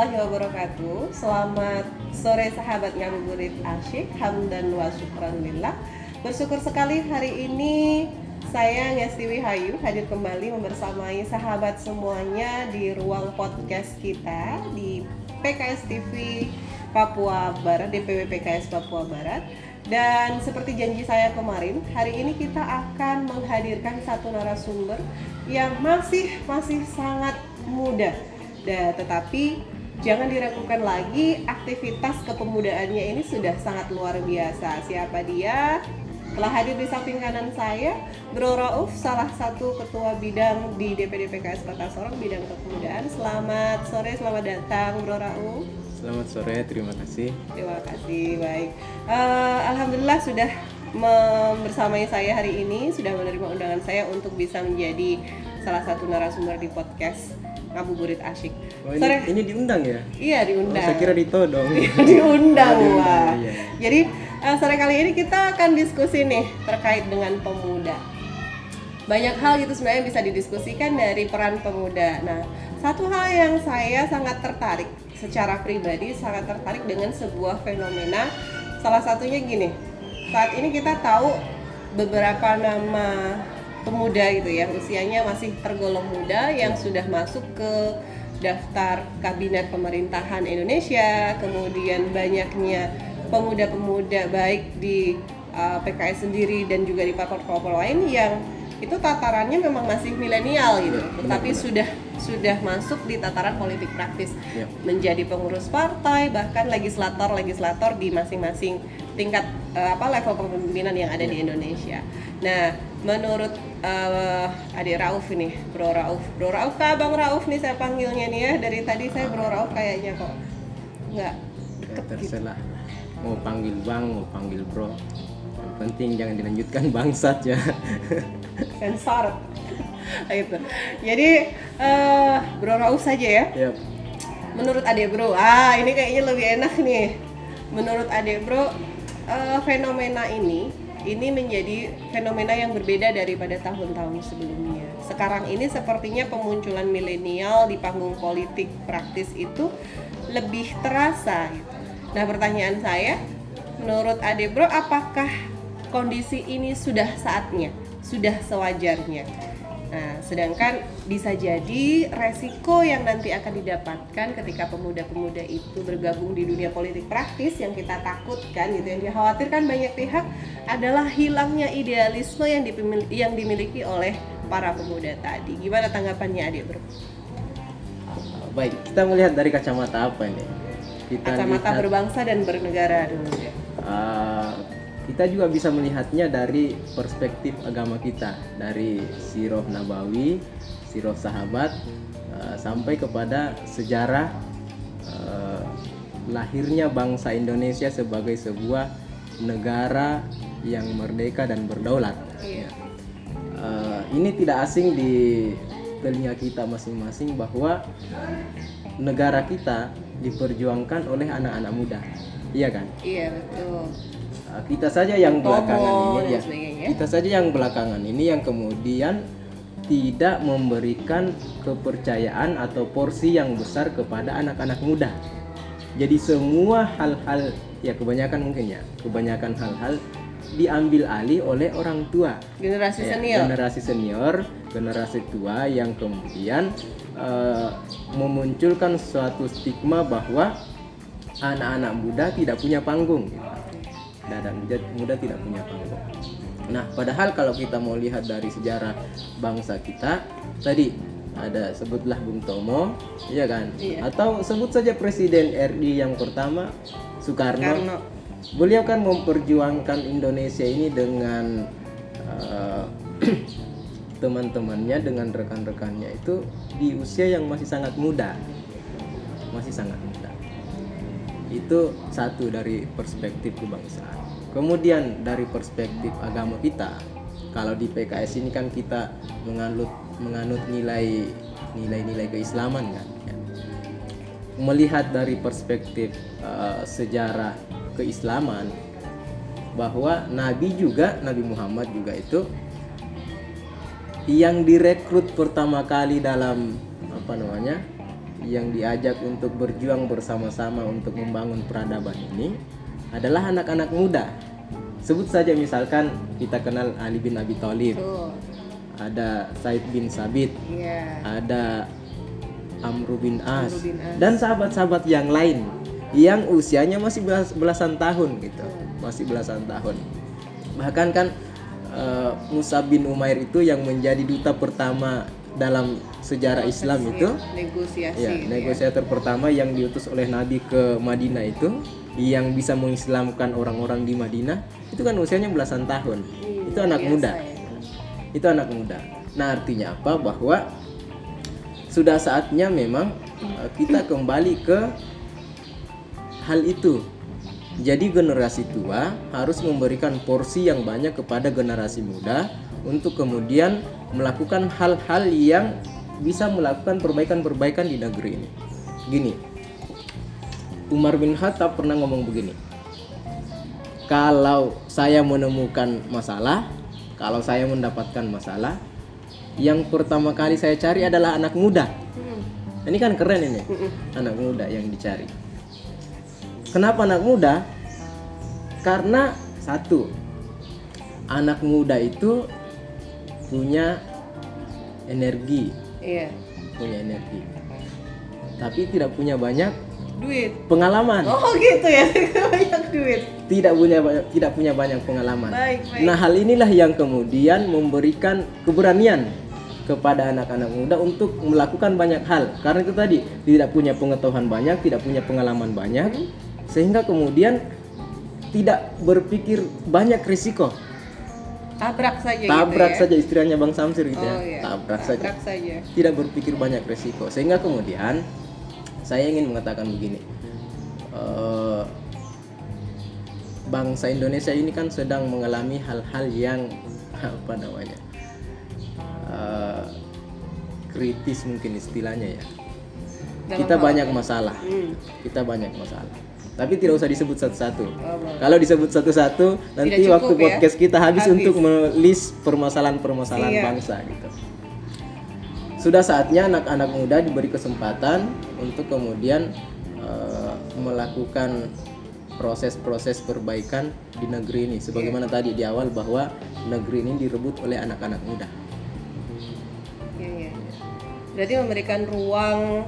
warahmatullahi wabarakatuh. Selamat sore sahabat ngabuburit asyik Hamdan wa syukranillah Bersyukur sekali hari ini saya Ngesti Wihayu hadir kembali membersamai sahabat semuanya di ruang podcast kita di PKS TV Papua Barat, DPW PKS Papua Barat. Dan seperti janji saya kemarin, hari ini kita akan menghadirkan satu narasumber yang masih masih sangat muda. Tetapi jangan diragukan lagi aktivitas kepemudaannya ini sudah sangat luar biasa. Siapa dia? Telah hadir di samping kanan saya, Bro Rauf, salah satu ketua bidang di DPD PKS Kota Sorong bidang kepemudaan. Selamat sore, selamat datang Bro Rauf. Selamat sore, terima kasih. Terima kasih, baik. Uh, Alhamdulillah sudah bersamai saya hari ini, sudah menerima undangan saya untuk bisa menjadi salah satu narasumber di podcast ngabuburit asyik. Oh, ini, Sore. ini diundang ya? Iya diundang. Oh, saya kira ditodong. diundang lah. Iya. Jadi uh, sore kali ini kita akan diskusi nih terkait dengan pemuda. Banyak hal gitu sebenarnya bisa didiskusikan dari peran pemuda. Nah, satu hal yang saya sangat tertarik secara pribadi sangat tertarik dengan sebuah fenomena. Salah satunya gini. Saat ini kita tahu beberapa nama pemuda gitu ya. Usianya masih tergolong muda yang sudah masuk ke daftar kabinet pemerintahan Indonesia. Kemudian banyaknya pemuda-pemuda baik di uh, PKS sendiri dan juga di parpol-parpol lain yang itu tatarannya memang masih milenial gitu, ya, tetapi sudah sudah masuk di tataran politik praktis, ya. menjadi pengurus partai bahkan legislator legislator di masing-masing tingkat uh, apa level kepemimpinan yang ada ya. di Indonesia. Nah, menurut uh, adik Rauf ini, Bro Rauf, Bro Rauf kah Bang Rauf nih saya panggilnya nih ya dari tadi saya Bro Rauf kayaknya kok nggak deket ya. Gitu. Mau panggil Bang, mau panggil Bro, yang penting jangan dilanjutkan bangsat ya. Sensor. itu. Jadi uh, Bro Rauf saja ya. Yep. Menurut adik Bro, ah ini kayaknya lebih enak nih. Menurut adik Bro, uh, fenomena ini ini menjadi fenomena yang berbeda daripada tahun-tahun sebelumnya. Sekarang ini sepertinya pemunculan milenial di panggung politik praktis itu lebih terasa. Gitu. Nah, pertanyaan saya, menurut Ade Bro, apakah kondisi ini sudah saatnya, sudah sewajarnya? Nah, sedangkan bisa jadi resiko yang nanti akan didapatkan ketika pemuda-pemuda itu bergabung di dunia politik praktis yang kita takutkan gitu yang dikhawatirkan banyak pihak adalah hilangnya idealisme yang dimiliki, yang dimiliki oleh para pemuda tadi. Gimana tanggapannya Adik Bro? Baik, kita melihat dari kacamata apa ini? Kita kacamata lihat, berbangsa dan bernegara dulu ya. Uh, kita juga bisa melihatnya dari perspektif agama kita dari siroh nabawi siroh sahabat uh, sampai kepada sejarah uh, lahirnya bangsa Indonesia sebagai sebuah negara yang merdeka dan berdaulat iya. uh, ini tidak asing di telinga kita masing-masing bahwa negara kita diperjuangkan oleh anak-anak muda iya kan? Iya betul. Ah, kita saja yang belakangan ini ya kita saja yang belakangan ini yang kemudian tidak memberikan kepercayaan atau porsi yang besar kepada anak-anak muda. Jadi semua hal-hal ya kebanyakan mungkin ya kebanyakan hal-hal diambil alih oleh orang tua. Generasi ya, senior. generasi senior generasi tua yang kemudian uh, memunculkan suatu stigma bahwa anak-anak muda tidak punya panggung gitu dan muda tidak punya panggung. Nah, padahal kalau kita mau lihat dari sejarah bangsa kita, tadi ada sebutlah Bung Tomo, ya kan? Iya. Atau sebut saja Presiden RI yang pertama Soekarno. Soekarno. Beliau kan memperjuangkan Indonesia ini dengan uh, teman-temannya, dengan rekan-rekannya itu di usia yang masih sangat muda, masih sangat muda. Itu satu dari perspektif kebangsaan kemudian dari perspektif agama kita kalau di PKS ini kan kita menganut menganut nilai nilai-nilai keislaman kan ya. melihat dari perspektif uh, sejarah keislaman bahwa Nabi juga Nabi Muhammad juga itu yang direkrut pertama kali dalam apa namanya yang diajak untuk berjuang bersama-sama untuk membangun peradaban ini adalah anak-anak muda. Sebut saja misalkan kita kenal Ali bin Abi Thalib, ada Said bin Sabit, Iya. ada Amr bin As, Amr bin As. dan sahabat-sahabat yang lain yang usianya masih belas- belasan tahun gitu, masih belasan tahun. Bahkan kan eh, Musa bin Umair itu yang menjadi duta pertama dalam sejarah Islam itu, negosiasi. ya itu negosiator pertama yang diutus oleh Nabi ke Madinah itu, yang bisa mengislamkan orang-orang di Madinah, itu kan usianya belasan tahun. Hmm, Itu anak biasa muda ya. itu anak muda. Nah artinya apa? Bahwa sudah saatnya memang uh, kita kembali ke hal itu. Jadi generasi tua harus memberikan porsi yang banyak kepada generasi muda untuk kemudian melakukan hal-hal yang bisa melakukan perbaikan-perbaikan di negeri ini. Gini, Umar bin Khattab pernah ngomong begini. Kalau saya menemukan masalah, kalau saya mendapatkan masalah, yang pertama kali saya cari adalah anak muda. Hmm. Ini kan keren ini, anak muda yang dicari. Kenapa anak muda? Karena satu, anak muda itu punya energi, Iya. punya energi, tapi tidak punya banyak Duit. pengalaman. Oh gitu ya, banyak duit. tidak punya banyak, tidak punya banyak pengalaman. Baik, baik. Nah, hal inilah yang kemudian memberikan keberanian kepada anak-anak muda untuk melakukan banyak hal. Karena itu tadi tidak punya pengetahuan banyak, tidak punya pengalaman banyak, Hmm. sehingga kemudian tidak berpikir banyak risiko. Tabrak saja Tabrak gitu ya. saja istilahnya Bang Samsir gitu Oh, ya. iya. Tabrak saja. Tabrak saja. Tidak berpikir banyak risiko. Sehingga kemudian saya ingin mengatakan begini. Eh, bangsa Indonesia ini kan sedang mengalami hal-hal yang apa namanya eh, kritis mungkin istilahnya ya. Dalam kita banyak masalah, Hmm. kita banyak masalah. Tapi tidak usah disebut satu-satu. Oh. Kalau disebut satu-satu, nanti cukup waktu ya. podcast kita habis, Habis. untuk melis permasalahan-permasalahan Iya. bangsa gitu. Sudah saatnya anak-anak muda diberi kesempatan untuk kemudian eh, melakukan proses-proses perbaikan di negeri ini. Sebagaimana Iya. tadi di awal bahwa negeri ini direbut oleh anak-anak muda. Iya, iya. Berarti memberikan ruang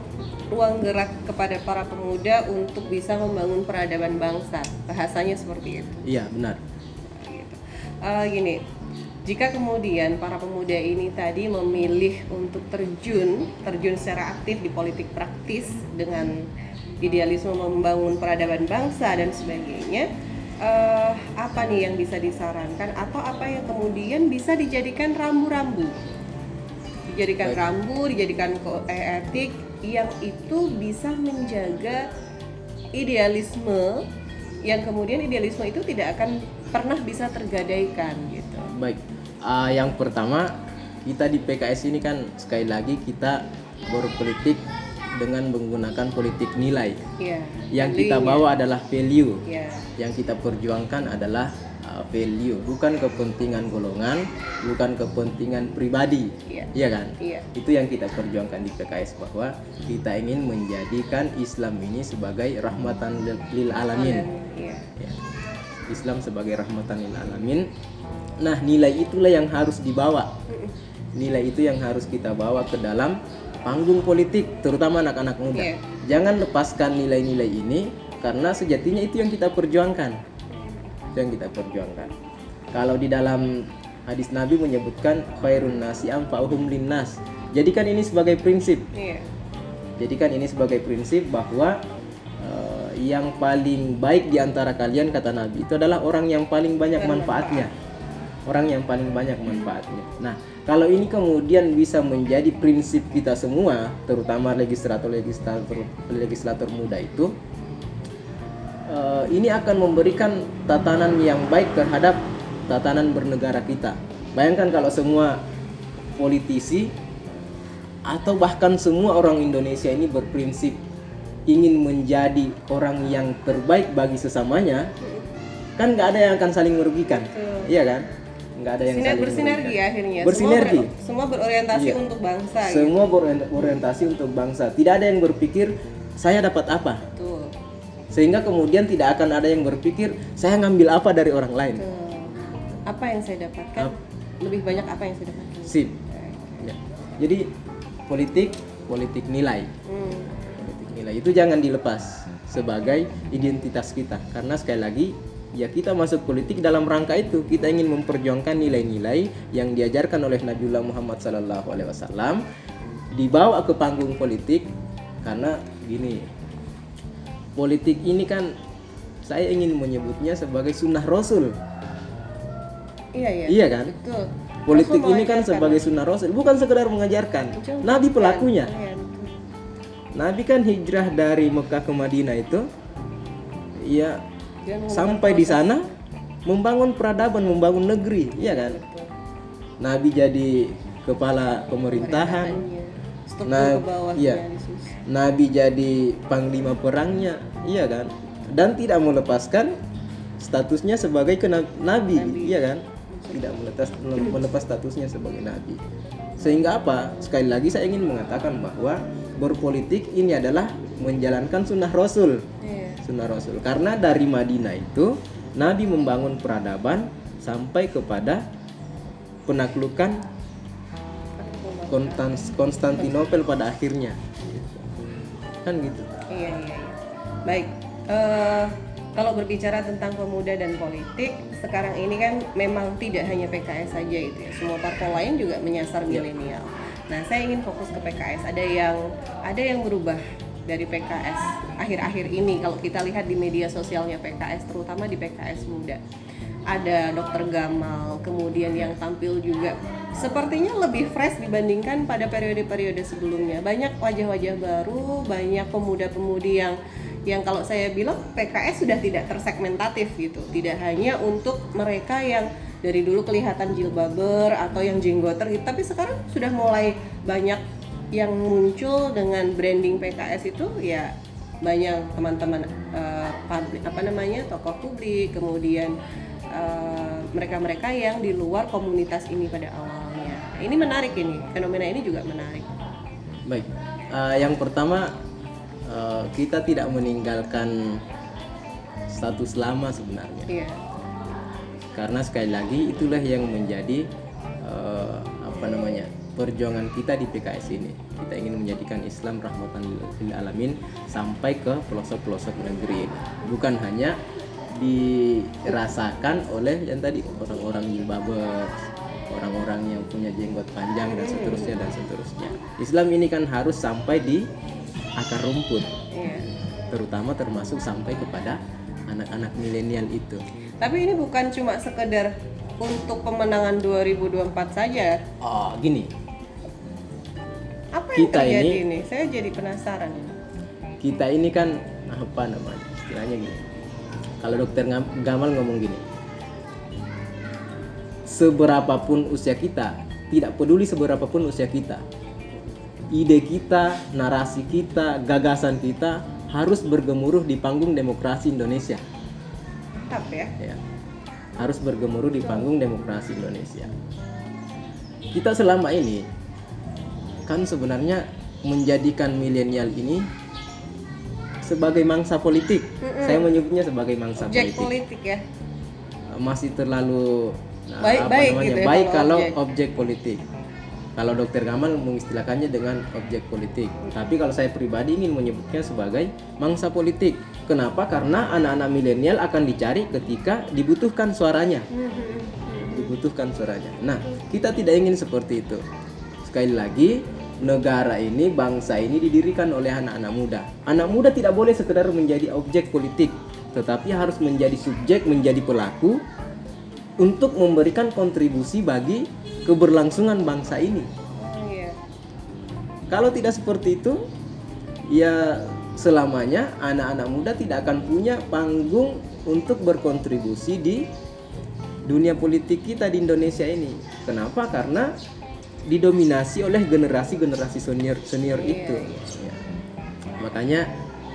ruang gerak kepada para pemuda untuk bisa membangun peradaban bangsa. Bahasanya seperti itu. Iya benar. gitu. Eh, gini, jika kemudian para pemuda ini tadi memilih untuk terjun, terjun secara aktif di politik praktis dengan idealisme membangun peradaban bangsa dan sebagainya, eh, apa nih yang bisa disarankan atau apa yang kemudian bisa dijadikan rambu-rambu? Dijadikan Baik. rambu, dijadikan eh, etik yang itu bisa menjaga idealisme yang kemudian idealisme itu tidak akan pernah bisa tergadaikan gitu. Baik, Ah, yang pertama kita di PKS ini kan sekali lagi kita berpolitik dengan menggunakan politik nilai. Iya. Yang kita Value-nya. bawa adalah value, Iya. yang kita perjuangkan adalah ah, value, bukan kepentingan golongan, bukan kepentingan pribadi. Iya. Iya kan? Iya. Itu yang kita perjuangkan di PKS bahwa kita ingin menjadikan Islam ini sebagai rahmatan lil- alamin. Iya. Ya. Islam sebagai rahmatan lil alamin. Nah, nilai itulah yang harus dibawa. Nilai itu yang harus kita bawa ke dalam panggung politik, terutama anak-anak muda. Iya. Jangan lepaskan nilai-nilai ini karena sejatinya itu yang kita perjuangkan. Itu yang kita perjuangkan. Kalau di dalam hadis Nabi menyebutkan khairun nasi anfa'uhum linnas. Jadikan ini sebagai prinsip. Iya. Jadikan ini sebagai prinsip bahwa eh, yang paling baik di antara kalian kata Nabi itu adalah orang yang paling banyak manfaatnya. Orang yang paling banyak manfaatnya. Nah, kalau ini kemudian bisa menjadi prinsip kita semua, terutama legislator-legislator legislator muda itu eh, ini akan memberikan tatanan yang baik terhadap tatanan bernegara kita. Bayangkan kalau semua politisi atau bahkan semua orang Indonesia ini berprinsip ingin menjadi orang yang terbaik bagi sesamanya, kan nggak ada yang akan saling merugikan, Betul. iya kan? nggak ada yang Siner- saling bersinergi merugikan. akhirnya. Bersinergi. Semua, ber- semua berorientasi Iya. untuk bangsa. gitu. Semua berorientasi untuk bangsa. Tidak ada yang berpikir saya dapat apa. Sehingga kemudian tidak akan ada yang berpikir saya ngambil apa dari orang lain. Betul. Apa yang saya dapatkan? Ap- Lebih banyak apa yang saya dapatkan? Sip. Ya. Jadi politik politik nilai. Hmm. Politik nilai itu jangan dilepas sebagai identitas kita karena sekali lagi ya kita masuk politik dalam rangka itu kita ingin memperjuangkan nilai-nilai yang diajarkan oleh Nabiullah Muhammad SAW dibawa ke panggung politik karena gini politik ini kan saya ingin menyebutnya sebagai sunnah Rasul Iya iya. iya kan Betul. politik Rasul ini kan sebagai sunnah Rasul bukan sekedar mengajarkan Mencontohkan. Nabi pelakunya Iya. Nabi kan hijrah dari Mekah ke Madinah itu ya sampai di sana membangun peradaban, membangun negeri, iya kan? Betul. Nabi jadi kepala pemerintahan, Pemerintahannya, ke bawahnya iya. Nabi jadi panglima perangnya, iya kan? Dan tidak melepaskan statusnya sebagai kena- nabi, iya kan? Tidak melepas melepas statusnya sebagai nabi. Sehingga apa? Sekali lagi saya ingin mengatakan bahwa berpolitik ini adalah menjalankan sunnah Rasul. Iya. Sunnah Rasul. Karena dari Madinah itu Nabi membangun peradaban sampai kepada penaklukan Konstans- Konstantinopel pada akhirnya. Kan gitu. Iya iya. iya. Baik. Eh, kalau berbicara tentang pemuda dan politik, sekarang ini kan memang tidak hanya PKS saja itu ya. Semua parpol lain juga menyasar Iya. milenial. Nah, saya ingin fokus ke PKS. Ada yang ada yang berubah dari PKS akhir-akhir ini kalau kita lihat di media sosialnya PKS terutama di PKS muda. Ada Dokter Gamal, kemudian yang tampil juga sepertinya lebih fresh dibandingkan pada periode-periode sebelumnya. Banyak wajah-wajah baru, banyak pemuda-pemudi yang yang kalau saya bilang PKS sudah tidak tersegmentatif gitu. Tidak hanya untuk mereka yang dari dulu kelihatan jilbaber atau yang jenggoter gitu, tapi sekarang sudah mulai banyak yang muncul dengan branding PKS itu ya banyak teman-teman eh, publik apa namanya tokoh publik kemudian eh, mereka-mereka yang di luar komunitas ini pada awalnya ini menarik ini fenomena ini juga menarik Baik. Eh, yang pertama eh, kita tidak meninggalkan status lama sebenarnya. iya Karena sekali lagi itulah yang menjadi eh, apa namanya? perjuangan kita di PKS ini. Kita ingin menjadikan Islam rahmatan lil alamin sampai ke pelosok-pelosok negeri ini. Bukan hanya dirasakan oleh yang tadi orang-orang jilbaber, orang-orang yang punya jenggot panjang dan seterusnya dan seterusnya. Islam ini kan harus sampai di akar rumput, iya. Terutama termasuk sampai kepada anak-anak milenial itu. tapi ini bukan cuma sekedar untuk pemenangan 2024 saja. Oh, gini, apa yang Kita terjadi ini- ini? Saya jadi penasaran. Kita ini kan apa namanya istilahnya gini. Kalau dokter Gamal ngomong gini seberapapun usia kita tidak peduli seberapapun usia kita. Ide kita narasi kita gagasan kita harus bergemuruh di panggung demokrasi Indonesia. Tetap ya. Ya. Harus bergemuruh di panggung demokrasi Indonesia. Kita selama ini kan sebenarnya menjadikan milenial ini sebagai mangsa politik. Saya menyebutnya sebagai mangsa objek politik. politik ya. Masih terlalu nah, Baik- baik gitu ya. Baik kalau kalau objek. objek. politik. Kalau dokter Gamal mengistilahkannya dengan objek politik. Tapi kalau saya pribadi ingin menyebutnya sebagai mangsa politik. Kenapa? Karena anak-anak milenial akan dicari ketika dibutuhkan suaranya. Dibutuhkan suaranya. Nah kita tidak ingin seperti itu. Sekali lagi negara ini bangsa ini didirikan oleh anak-anak muda. Anak muda tidak boleh sekedar menjadi objek politik tetapi harus menjadi subjek menjadi pelaku untuk memberikan kontribusi bagi keberlangsungan bangsa ini iya. kalau tidak seperti itu ya selamanya anak-anak muda tidak akan punya panggung untuk berkontribusi di dunia politik kita di Indonesia ini. Kenapa? Karena didominasi oleh generasi-generasi senior senior itu. Ya. Makanya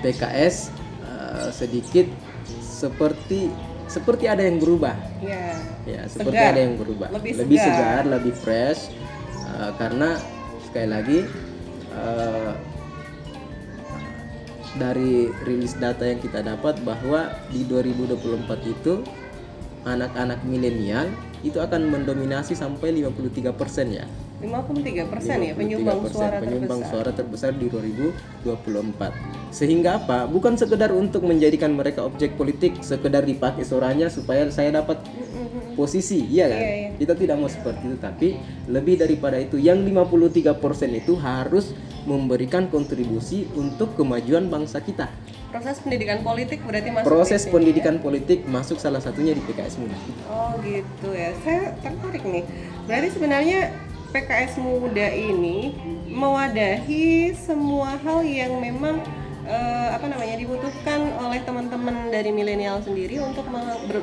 PKS eh, sedikit seperti seperti ada yang berubah. Ya. Ya, seperti Segar. ada yang berubah. Lebih lebih segar. segar, lebih fresh. Uh, karena sekali lagi uh, dari rilis data yang kita dapat bahwa di 2024 itu anak-anak milenial itu akan mendominasi sampai 53% ya. 53 persen ya penyumbang 53% suara penyumbang terbesar. suara terbesar di 2024. Sehingga apa? Bukan sekedar untuk menjadikan mereka objek politik, sekedar dipakai suaranya supaya saya dapat posisi, iya kan? Iya, iya. Kita tidak mau seperti itu, tapi lebih daripada itu, yang 53% itu harus memberikan kontribusi untuk kemajuan bangsa kita. Proses pendidikan politik berarti masuk Proses di sini, pendidikan politik masuk salah satunya di PKS Muda. Oh gitu ya, saya tertarik nih. Berarti sebenarnya PKS Muda ini mewadahi semua hal yang memang eh, apa namanya dibutuhkan oleh teman-teman dari milenial sendiri untuk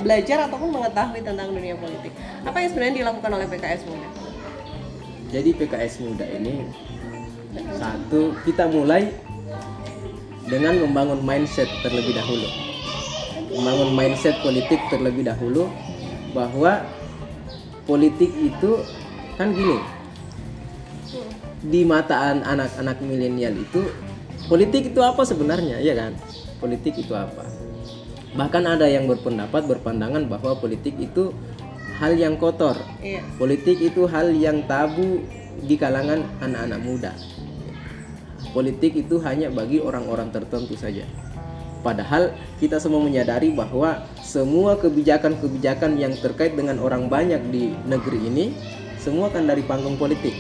belajar ataupun mengetahui tentang dunia politik. Apa yang sebenarnya dilakukan oleh PKS Muda? Jadi PKS Muda ini satu kita mulai dengan membangun mindset terlebih dahulu. Membangun mindset politik terlebih dahulu bahwa politik itu kan gini. Di mata an- anak-anak milenial itu politik itu apa sebenarnya, ya kan? Politik itu apa? Bahkan ada yang berpendapat berpandangan bahwa politik itu hal yang kotor, Iya. Politik itu hal yang tabu di kalangan anak-anak muda. Politik itu hanya bagi orang-orang tertentu saja. Padahal kita semua menyadari bahwa semua kebijakan-kebijakan yang terkait dengan orang banyak di negeri ini semua kan dari panggung politik.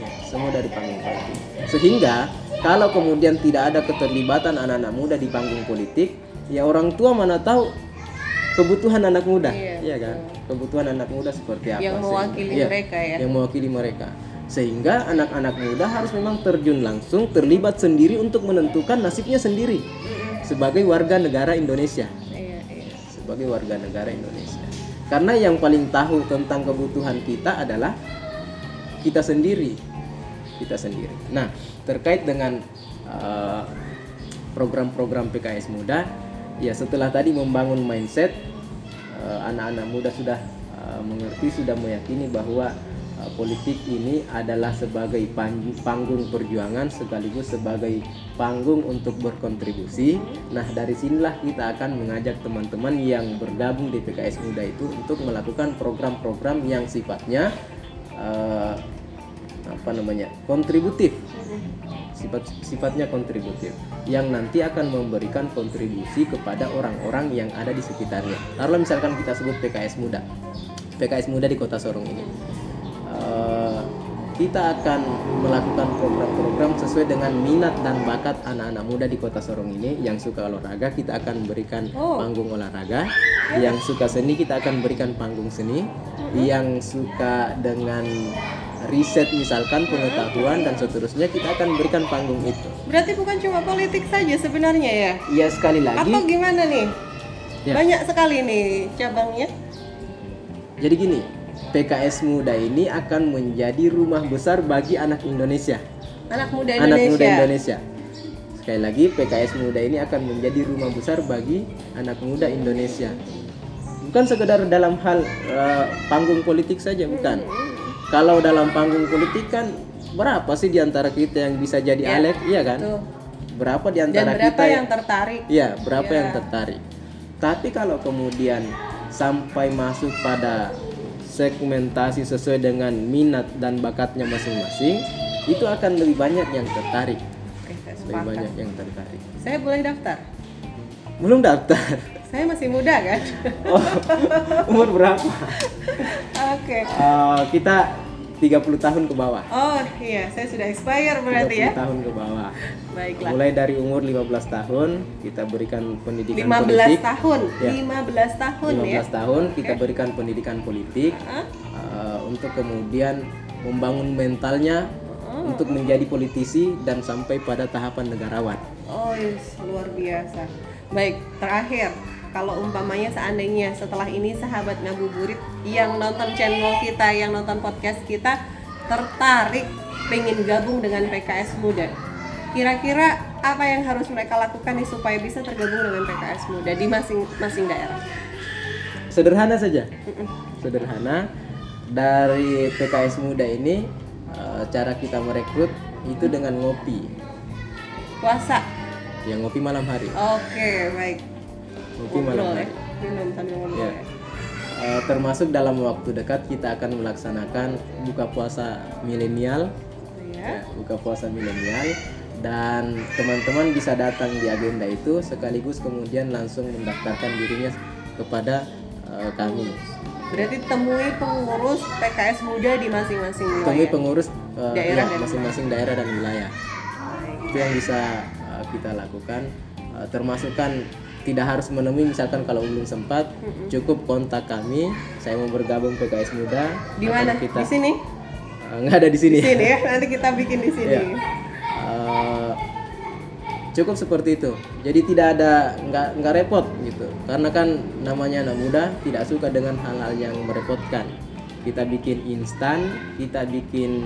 Ya, Semua dari panggung politik. Sehingga kalau kemudian tidak ada keterlibatan anak-anak muda di panggung politik, ya orang tua mana tahu kebutuhan anak muda, Iya, iya kan? Kebutuhan anak muda seperti apa? Yang sih? mewakili Iya, mereka ya. Yang mewakili mereka. Sehingga anak-anak muda harus memang terjun langsung, terlibat sendiri untuk menentukan nasibnya sendiri sebagai warga negara Indonesia, Iya, iya. sebagai warga negara Indonesia. Karena yang paling tahu tentang kebutuhan kita adalah kita sendiri, kita sendiri. Nah, terkait dengan uh, program-program PKS Muda, ya setelah tadi membangun mindset, uh, anak-anak muda sudah uh, mengerti, sudah meyakini bahwa uh, politik ini adalah sebagai pan- panggung perjuangan sekaligus sebagai panggung untuk berkontribusi. Nah, dari sinilah kita akan mengajak teman-teman yang bergabung di PKS Muda itu untuk melakukan program-program yang sifatnya uh, apa namanya? kontributif sifat sifatnya kontributif yang nanti akan memberikan kontribusi kepada orang-orang yang ada di sekitarnya. Kalau misalkan kita sebut PKS muda, PKS muda di Kota Sorong ini, eh, kita akan melakukan program-program sesuai dengan minat dan bakat anak-anak muda di Kota Sorong ini. Yang suka olahraga kita akan berikan Oh. panggung olahraga, yang suka seni kita akan berikan panggung seni, yang suka dengan riset misalkan pengetahuan dan seterusnya kita akan berikan panggung itu. Berarti bukan cuma politik saja sebenarnya ya? Ya sekali lagi. Atau gimana nih? Ya. Banyak sekali nih cabangnya. Jadi gini, PKS Muda ini akan menjadi rumah besar bagi anak Indonesia. Anak muda Anak Indonesia. muda Indonesia. Sekali lagi PKS Muda ini akan menjadi rumah besar bagi anak muda Indonesia. Bukan sekedar dalam hal eh, panggung politik saja, bukan. Kalau dalam panggung politik kan berapa sih di antara kita yang bisa jadi Ya, Alex, iya kan? Tuh. Berapa di Dan antara berapa kita yang tertarik? Iya, berapa Ya. yang tertarik. Tapi kalau kemudian sampai masuk pada segmentasi sesuai dengan minat dan bakatnya masing-masing, itu akan lebih banyak yang tertarik. Oke, Lebih banyak yang tertarik. Saya boleh daftar. Belum daftar. Saya masih muda kan? Oh, umur berapa? Oke. Eh, kita 30 tahun ke bawah. Oh iya, saya sudah expire berarti 30 ya. tahun ke bawah. Baiklah. Mulai dari umur 15 tahun kita berikan pendidikan 15 politik. tahun. Ya. 15 tahun 15 ya. tahun kita berikan pendidikan politik Hah? uh, untuk kemudian membangun mentalnya Oh. untuk menjadi politisi dan sampai pada tahapan negarawan. Oh, yes, luar biasa. Baik, terakhir kalau umpamanya seandainya setelah ini sahabat ngabuburit yang nonton channel kita, yang nonton podcast kita tertarik pengen gabung dengan PKS Muda. Kira-kira apa yang harus mereka lakukan nih supaya bisa tergabung dengan PKS Muda di masing-masing daerah? sederhana saja. Sederhana dari PKS Muda ini eh, cara kita merekrut itu dengan ngopi. Puasa. Ya ngopi malam hari. Oke, baik. Ngopi malam Ngobrol ya. ngobrol Ya. ya. Eh, termasuk dalam waktu dekat kita akan melaksanakan buka puasa milenial Ya. ya, buka puasa milenial dan teman-teman bisa datang di agenda itu sekaligus kemudian langsung mendaftarkan dirinya kepada eh, kami. Berarti temui pengurus PKS muda di masing-masing wilayah. Temui pengurus eh, Daerah ya, masing-masing daerah dan wilayah. Itu yang bisa eh, kita lakukan. Eh, termasuk kan tidak harus menemui misalkan kalau belum sempat cukup kontak kami. Saya mau bergabung PKS Muda. Di mana? Kita Di sini? Eh, nggak ada di sini. Di sini ya. Nanti kita bikin di sini. Iya. Eh, cukup seperti itu jadi tidak ada nggak nggak repot gitu karena kan namanya anak muda tidak suka dengan hal-hal yang merepotkan kita bikin instan kita bikin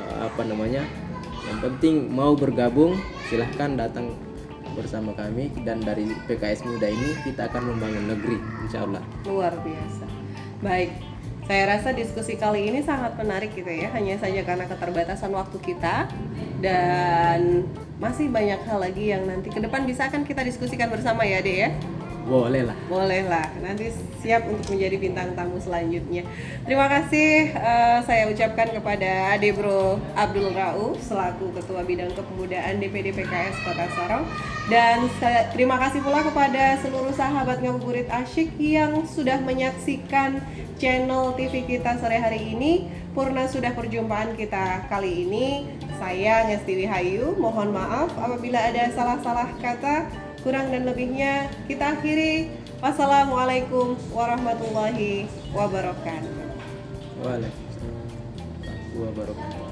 eh, apa namanya yang penting mau bergabung silahkan datang bersama kami dan dari PKS Muda ini kita akan membangun negeri insya Allah Luar biasa. Baik. Saya rasa diskusi kali ini sangat menarik gitu ya. Hanya saja karena keterbatasan waktu kita dan masih banyak hal lagi yang nanti ke depan bisa akan kita diskusikan bersama ya, Dek ya. Boleh lah Boleh lah, nanti siap untuk menjadi bintang tamu selanjutnya. Terima kasih eh, saya ucapkan kepada Ade Bro Abdul Rauf selaku Ketua Bidang Kepemudaan DPD PKS Kota Sorong dan terima kasih pula kepada seluruh sahabat ngabuburit asyik yang sudah menyaksikan channel TV kita sore hari ini. Purna sudah perjumpaan kita kali ini. Saya Ngesti Hayu, mohon maaf apabila ada salah-salah kata kurang dan lebihnya kita akhiri. Wassalamualaikum warahmatullahi wabarakatuh. Waalaikumsalam warahmatullahi wabarakatuh